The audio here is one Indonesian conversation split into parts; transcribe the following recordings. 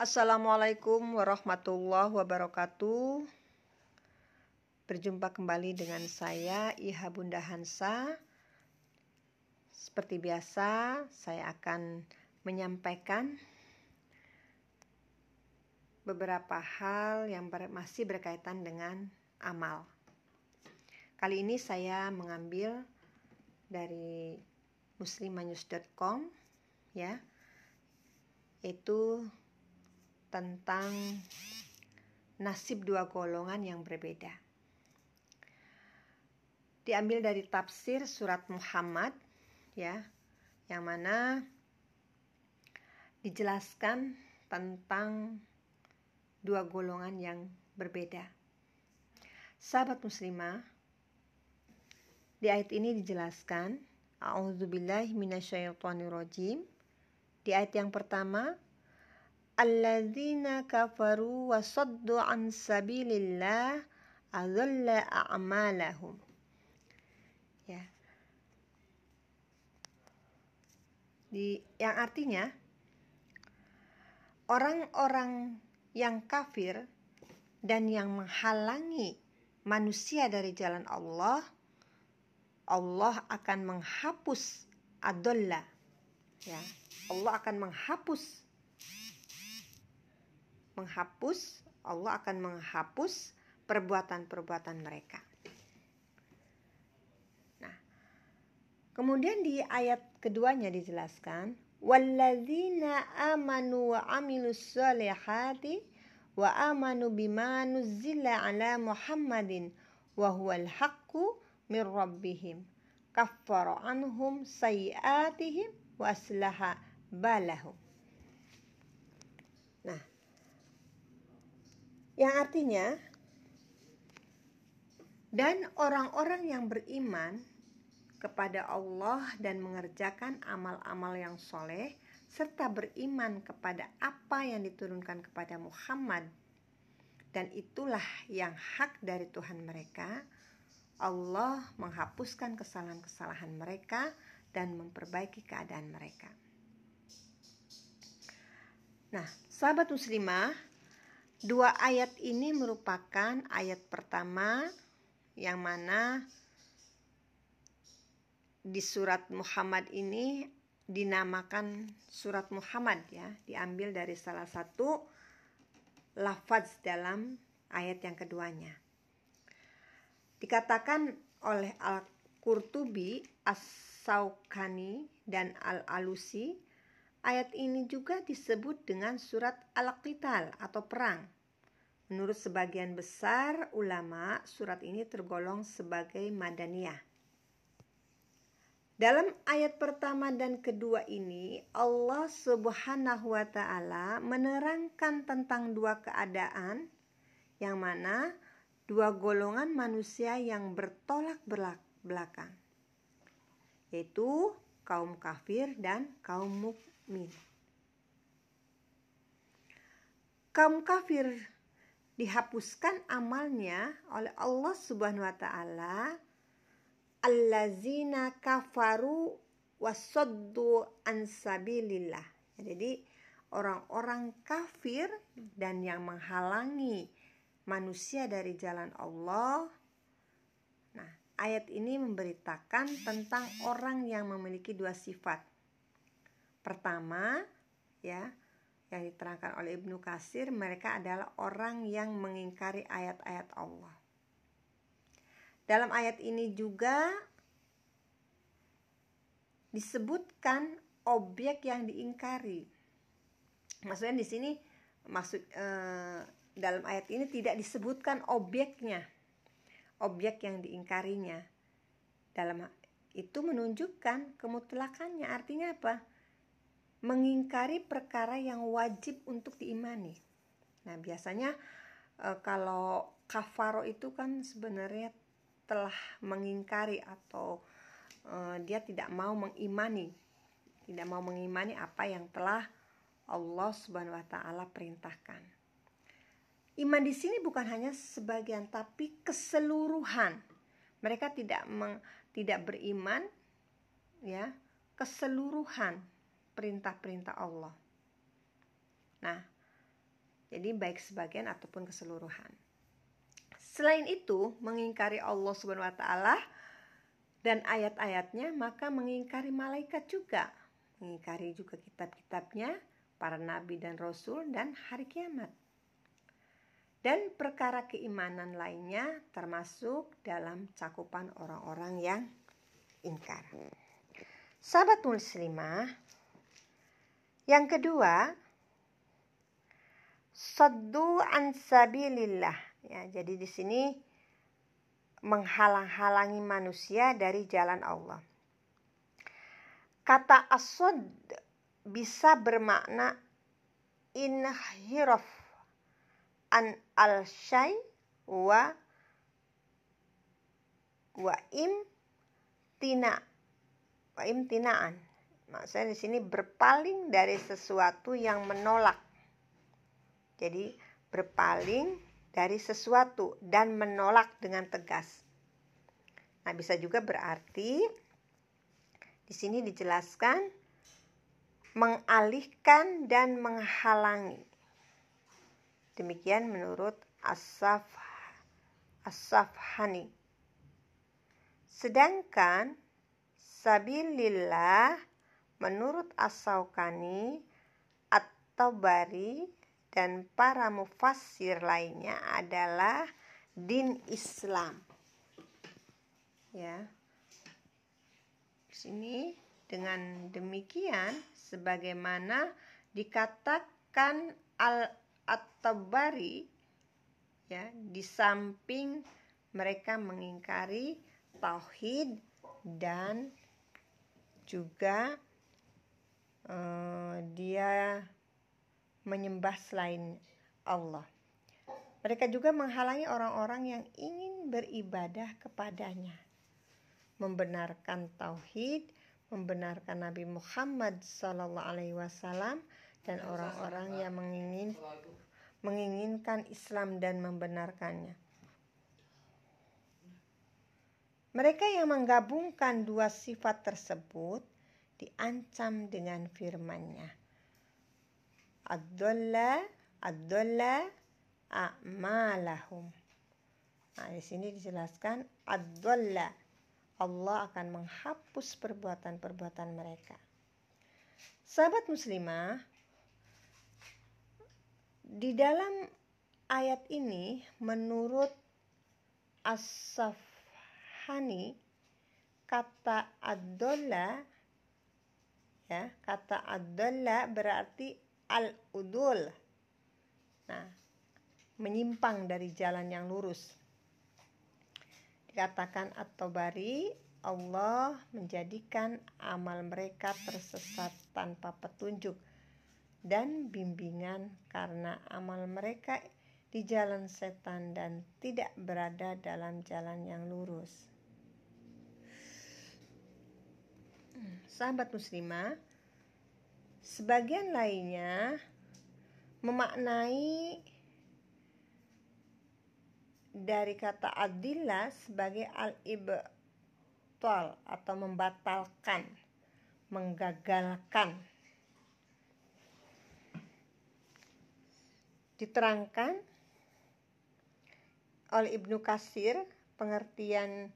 Assalamualaikum warahmatullahi wabarakatuh. Berjumpa kembali dengan saya Iha Bunda Hansa. Seperti biasa, saya akan menyampaikan beberapa hal yang ber masih berkaitan dengan amal. Kali ini saya mengambil dari muslimanews.com ya itu tentang nasib dua golongan yang berbeda. Diambil dari tafsir surat Muhammad ya, yang mana dijelaskan tentang dua golongan yang berbeda. Sahabat muslimah, di ayat ini dijelaskan, A'udzubillahi minasyaitonirrajim. Di ayat yang pertama, Alladzina kafaru wa saddu an sabilillah adalla a'malahum. Ya. Di yang artinya orang-orang yang kafir dan yang menghalangi manusia dari jalan Allah Allah akan menghapus adolla ya Allah akan menghapus menghapus Allah akan menghapus perbuatan-perbuatan mereka nah kemudian di ayat keduanya dijelaskan walladzina amanu wa amilus solihati wa amanu bima nuzzila ala muhammadin wa huwal haqqu min rabbihim kaffara anhum sayiatihim wa aslaha balahum. Nah, yang artinya dan orang-orang yang beriman kepada Allah dan mengerjakan amal-amal yang soleh serta beriman kepada apa yang diturunkan kepada Muhammad dan itulah yang hak dari Tuhan mereka Allah menghapuskan kesalahan-kesalahan mereka dan memperbaiki keadaan mereka. Nah, sahabat muslimah, dua ayat ini merupakan ayat pertama yang mana di surat Muhammad ini dinamakan surat Muhammad ya, diambil dari salah satu lafaz dalam ayat yang keduanya. Dikatakan oleh Al-Qurtubi, As-Saukani, dan Al-Alusi, ayat ini juga disebut dengan surat Al-Qital atau perang. Menurut sebagian besar ulama, surat ini tergolong sebagai Madaniyah. Dalam ayat pertama dan kedua ini, Allah Subhanahu wa Ta'ala menerangkan tentang dua keadaan yang mana dua golongan manusia yang bertolak belakang, yaitu kaum kafir dan kaum mukmin. Kaum kafir dihapuskan amalnya oleh Allah Subhanahu wa taala allazina kafaru wasaddu an sabilillah. Jadi orang-orang kafir dan yang menghalangi manusia dari jalan Allah. Nah, ayat ini memberitakan tentang orang yang memiliki dua sifat. Pertama, ya, yang diterangkan oleh Ibnu Kasir, mereka adalah orang yang mengingkari ayat-ayat Allah. Dalam ayat ini juga disebutkan objek yang diingkari. Maksudnya di sini maksud eh, dalam ayat ini tidak disebutkan objeknya, objek yang diingkarinya. Dalam itu menunjukkan kemutlakannya. Artinya apa? Mengingkari perkara yang wajib untuk diimani. Nah, biasanya e, kalau kafaro itu kan sebenarnya telah mengingkari atau e, dia tidak mau mengimani, tidak mau mengimani apa yang telah Allah Subhanahu wa taala perintahkan. Iman di sini bukan hanya sebagian tapi keseluruhan. Mereka tidak meng, tidak beriman ya, keseluruhan perintah-perintah Allah. Nah, Jadi baik sebagian ataupun keseluruhan. Selain itu, mengingkari Allah Subhanahu wa taala dan ayat-ayatnya, maka mengingkari malaikat juga. Mengingkari juga kitab-kitabnya, para nabi dan rasul dan hari kiamat. Dan perkara keimanan lainnya termasuk dalam cakupan orang-orang yang ingkar. Sahabat muslimah, yang kedua, saddu an sabilillah. Ya, jadi di sini menghalang-halangi manusia dari jalan Allah. Kata asod bisa bermakna inhiraf an al syai wa wa im tina wa imtinaan. Maksudnya di sini berpaling dari sesuatu yang menolak. Jadi berpaling dari sesuatu dan menolak dengan tegas. Nah, bisa juga berarti di sini dijelaskan mengalihkan dan menghalangi. Demikian menurut Asaf Asafhani. Sedangkan sabilillah menurut Asaukani atau Bari dan para mufassir lainnya adalah din Islam. Ya. Di sini dengan demikian sebagaimana dikatakan al at-tabari ya di samping mereka mengingkari tauhid dan juga uh, dia menyembah selain Allah. Mereka juga menghalangi orang-orang yang ingin beribadah kepadanya, membenarkan tauhid, membenarkan Nabi Muhammad SAW dan orang-orang yang mengingin, menginginkan Islam dan membenarkannya. Mereka yang menggabungkan dua sifat tersebut diancam dengan firman-Nya ad-dhalla ad-dhalla a'malahum. Nah, di sini dijelaskan ad-dhalla Allah akan menghapus perbuatan-perbuatan mereka. Sahabat muslimah, di dalam ayat ini menurut As-Safhani kata ad-dhalla ya, kata ad-dhalla berarti al-udul. Nah, menyimpang dari jalan yang lurus. Dikatakan atau bari Allah menjadikan amal mereka tersesat tanpa petunjuk dan bimbingan karena amal mereka di jalan setan dan tidak berada dalam jalan yang lurus. Sahabat muslimah, Sebagian lainnya memaknai dari kata adillah sebagai al-ibtal atau membatalkan, menggagalkan. Diterangkan oleh Ibnu Kasir, pengertian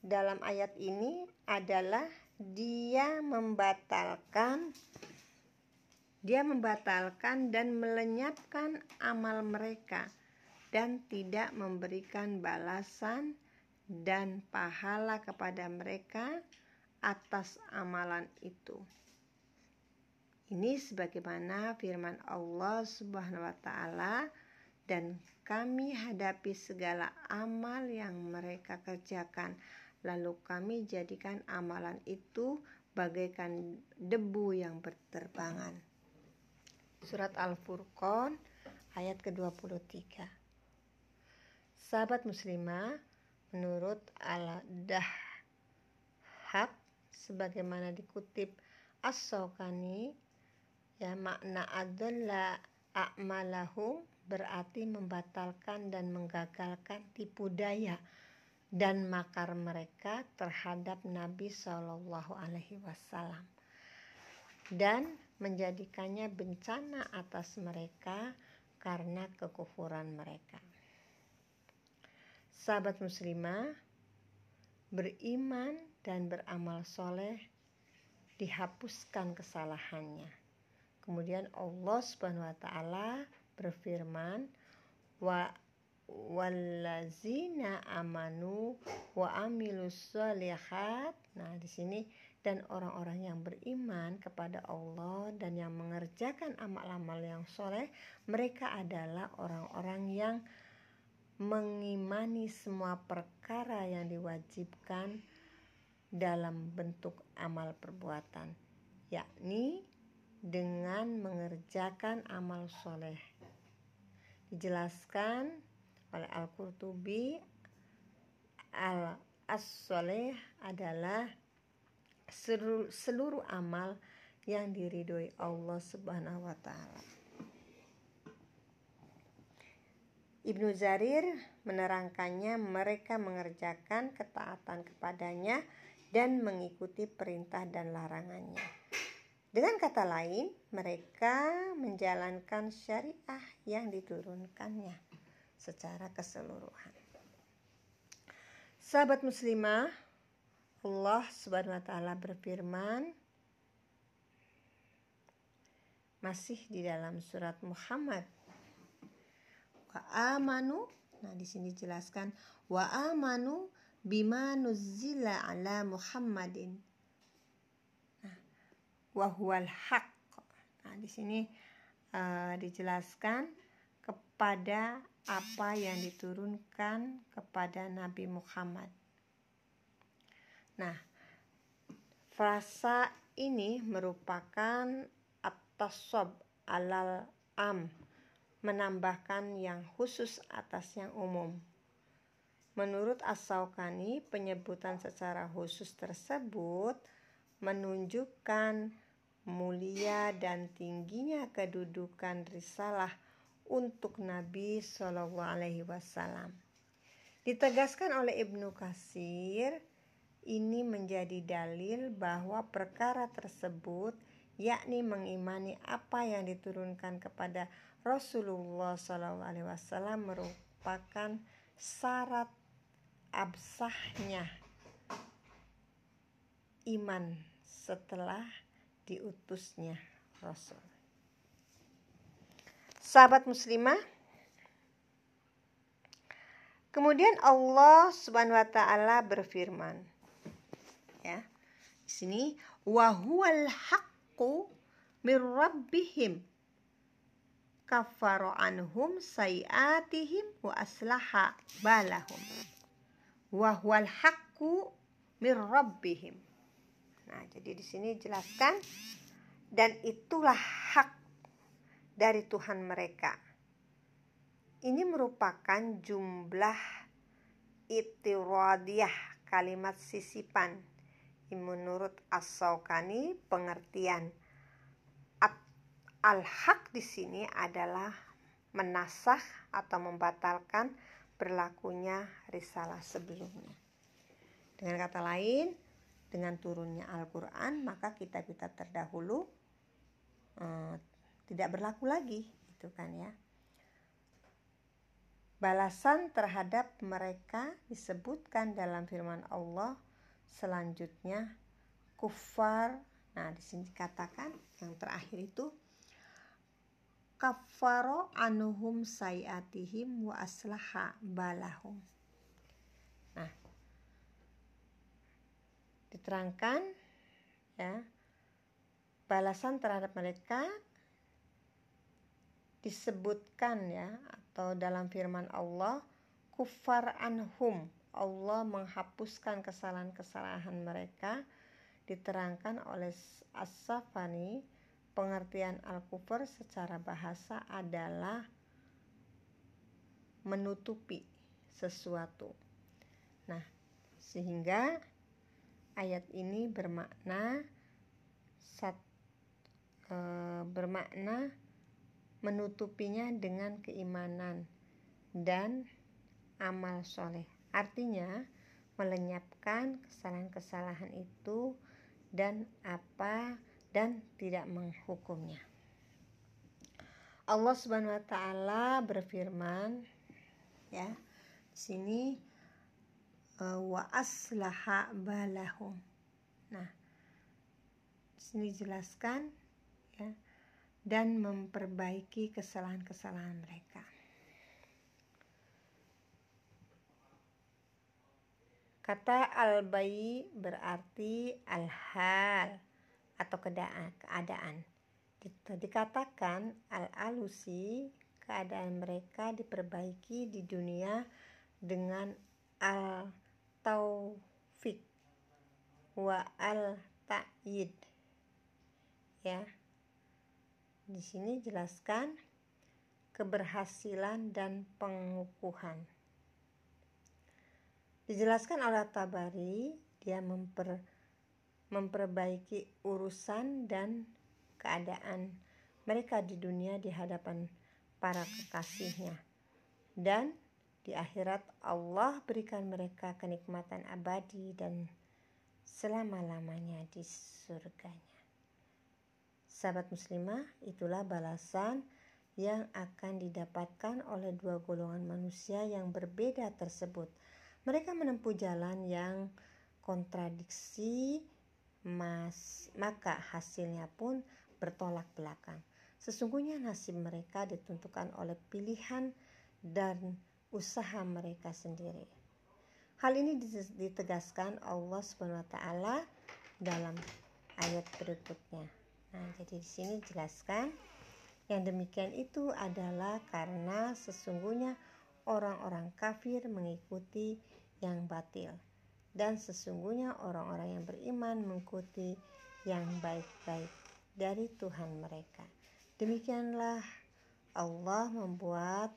dalam ayat ini adalah dia membatalkan dia membatalkan dan melenyapkan amal mereka dan tidak memberikan balasan dan pahala kepada mereka atas amalan itu. Ini sebagaimana firman Allah Subhanahu wa taala dan kami hadapi segala amal yang mereka kerjakan lalu kami jadikan amalan itu bagaikan debu yang berterbangan. Surat Al-Furqan ayat ke-23. Sahabat muslimah, menurut Al-Dahhab sebagaimana dikutip As-Sawkani ya makna adalah a'malahum berarti membatalkan dan menggagalkan tipu daya dan makar mereka terhadap Nabi Shallallahu Alaihi Wasallam dan menjadikannya bencana atas mereka karena kekufuran mereka. Sahabat muslimah beriman dan beramal soleh dihapuskan kesalahannya. Kemudian Allah Subhanahu wa taala berfirman wa wallazina amanu wa amilus. Nah, di sini dan orang-orang yang beriman kepada Allah dan yang mengerjakan amal-amal yang soleh, mereka adalah orang-orang yang mengimani semua perkara yang diwajibkan dalam bentuk amal perbuatan, yakni dengan mengerjakan amal soleh. Dijelaskan oleh Al-Qurtubi al-as-soleh adalah seluruh, seluruh amal yang diridhoi Allah Subhanahu wa taala. Ibnu Zarir menerangkannya mereka mengerjakan ketaatan kepadanya dan mengikuti perintah dan larangannya. Dengan kata lain, mereka menjalankan syariah yang diturunkannya secara keseluruhan. Sahabat muslimah, Allah Subhanahu wa taala berfirman masih di dalam surat Muhammad. Wa amanu, nah di sini jelaskan wa amanu bima nuzila ala Muhammadin. Nah, wa huwal. Nah, di sini uh, dijelaskan kepada apa yang diturunkan kepada Nabi Muhammad. Nah, frasa ini merupakan atas sob alal am, menambahkan yang khusus atas yang umum. Menurut As-Saukani, penyebutan secara khusus tersebut menunjukkan mulia dan tingginya kedudukan risalah untuk Nabi Shallallahu Alaihi Wasallam. Ditegaskan oleh Ibnu Kasir, ini menjadi dalil bahwa perkara tersebut yakni mengimani apa yang diturunkan kepada Rasulullah Shallallahu Alaihi Wasallam merupakan syarat absahnya iman setelah diutusnya Rasul. Sahabat muslimah, kemudian Allah Subhanahu wa taala berfirman, ya. Di sini wa huwal haqqu mir rabbihim kaffara anhum sayiatihim wa aslaha balahum. Wa huwal haqqu mir rabbihim. Nah, jadi di sini jelaskan dan itulah hak dari Tuhan mereka. Ini merupakan jumlah itiradiyah kalimat sisipan. Menurut As-Saukani pengertian al-haq di sini adalah menasah atau membatalkan berlakunya risalah sebelumnya. Dengan kata lain, dengan turunnya Al-Quran, maka kitab-kitab terdahulu eh, tidak berlaku lagi itu kan ya. Balasan terhadap mereka disebutkan dalam firman Allah selanjutnya kufar nah di sini dikatakan yang terakhir itu kafaro anuhum sayatihim wa aslaha balahum. Nah diterangkan ya balasan terhadap mereka disebutkan ya atau dalam firman Allah kufar anhum Allah menghapuskan kesalahan-kesalahan mereka diterangkan oleh As-Safani pengertian al-kufur secara bahasa adalah menutupi sesuatu. Nah, sehingga ayat ini bermakna sat, e, bermakna menutupinya dengan keimanan dan amal soleh. Artinya, melenyapkan kesalahan-kesalahan itu dan apa dan tidak menghukumnya. Allah Subhanahu wa taala berfirman ya. Sini uh, wa aslaha balahum. Nah, di sini jelaskan ya dan memperbaiki kesalahan-kesalahan mereka. Kata al-bayi berarti al-hal atau keadaan. Dikatakan al-alusi keadaan mereka diperbaiki di dunia dengan al-taufik wa al-ta'yid. Ya. Di sini jelaskan keberhasilan dan pengukuhan. Dijelaskan oleh Tabari, dia memper, memperbaiki urusan dan keadaan mereka di dunia di hadapan para kekasihnya. Dan di akhirat Allah berikan mereka kenikmatan abadi dan selama-lamanya di surganya. Sahabat muslimah, itulah balasan yang akan didapatkan oleh dua golongan manusia yang berbeda tersebut – mereka menempuh jalan yang kontradiksi, mas, maka hasilnya pun bertolak belakang. Sesungguhnya nasib mereka ditentukan oleh pilihan dan usaha mereka sendiri. Hal ini ditegaskan Allah SWT dalam ayat berikutnya. Nah, jadi di sini jelaskan yang demikian itu adalah karena sesungguhnya orang-orang kafir mengikuti yang batil dan sesungguhnya orang-orang yang beriman mengikuti yang baik-baik dari Tuhan mereka. Demikianlah Allah membuat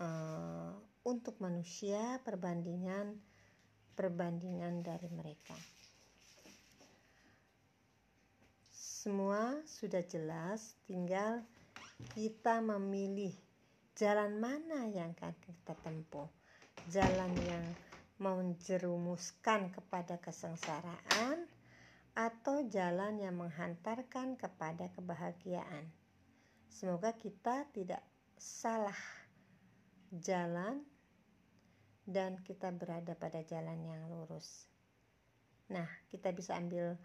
uh, untuk manusia perbandingan perbandingan dari mereka. Semua sudah jelas, tinggal kita memilih jalan mana yang akan kita tempuh. Jalan yang menjerumuskan kepada kesengsaraan atau jalan yang menghantarkan kepada kebahagiaan. Semoga kita tidak salah jalan dan kita berada pada jalan yang lurus. Nah, kita bisa ambil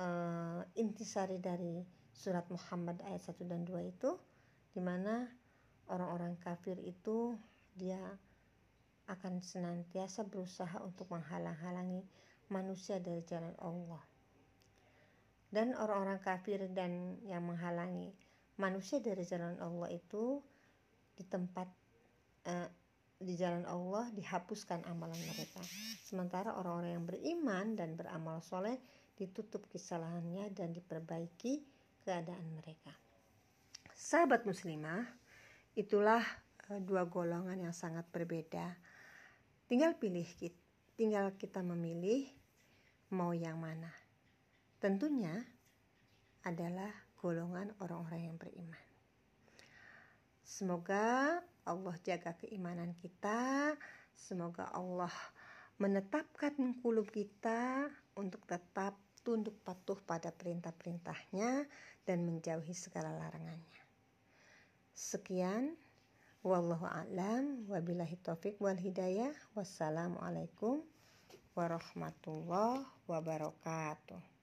uh, intisari dari surat Muhammad ayat 1 dan 2 itu di mana orang-orang kafir itu dia akan senantiasa berusaha untuk menghalang-halangi manusia dari jalan Allah. Dan orang-orang kafir dan yang menghalangi manusia dari jalan Allah itu di tempat uh, di jalan Allah dihapuskan amalan mereka. Sementara orang-orang yang beriman dan beramal soleh ditutup kesalahannya dan diperbaiki keadaan mereka. Sahabat muslimah, itulah uh, dua golongan yang sangat berbeda Tinggal pilih, tinggal kita memilih mau yang mana. Tentunya adalah golongan orang-orang yang beriman. Semoga Allah jaga keimanan kita, semoga Allah menetapkan kulub kita untuk tetap tunduk patuh pada perintah-perintahnya dan menjauhi segala larangannya. Sekian Wallahu a'lam wabillahi taufik wal hidayah. Wassalamualaikum warahmatullahi wabarakatuh.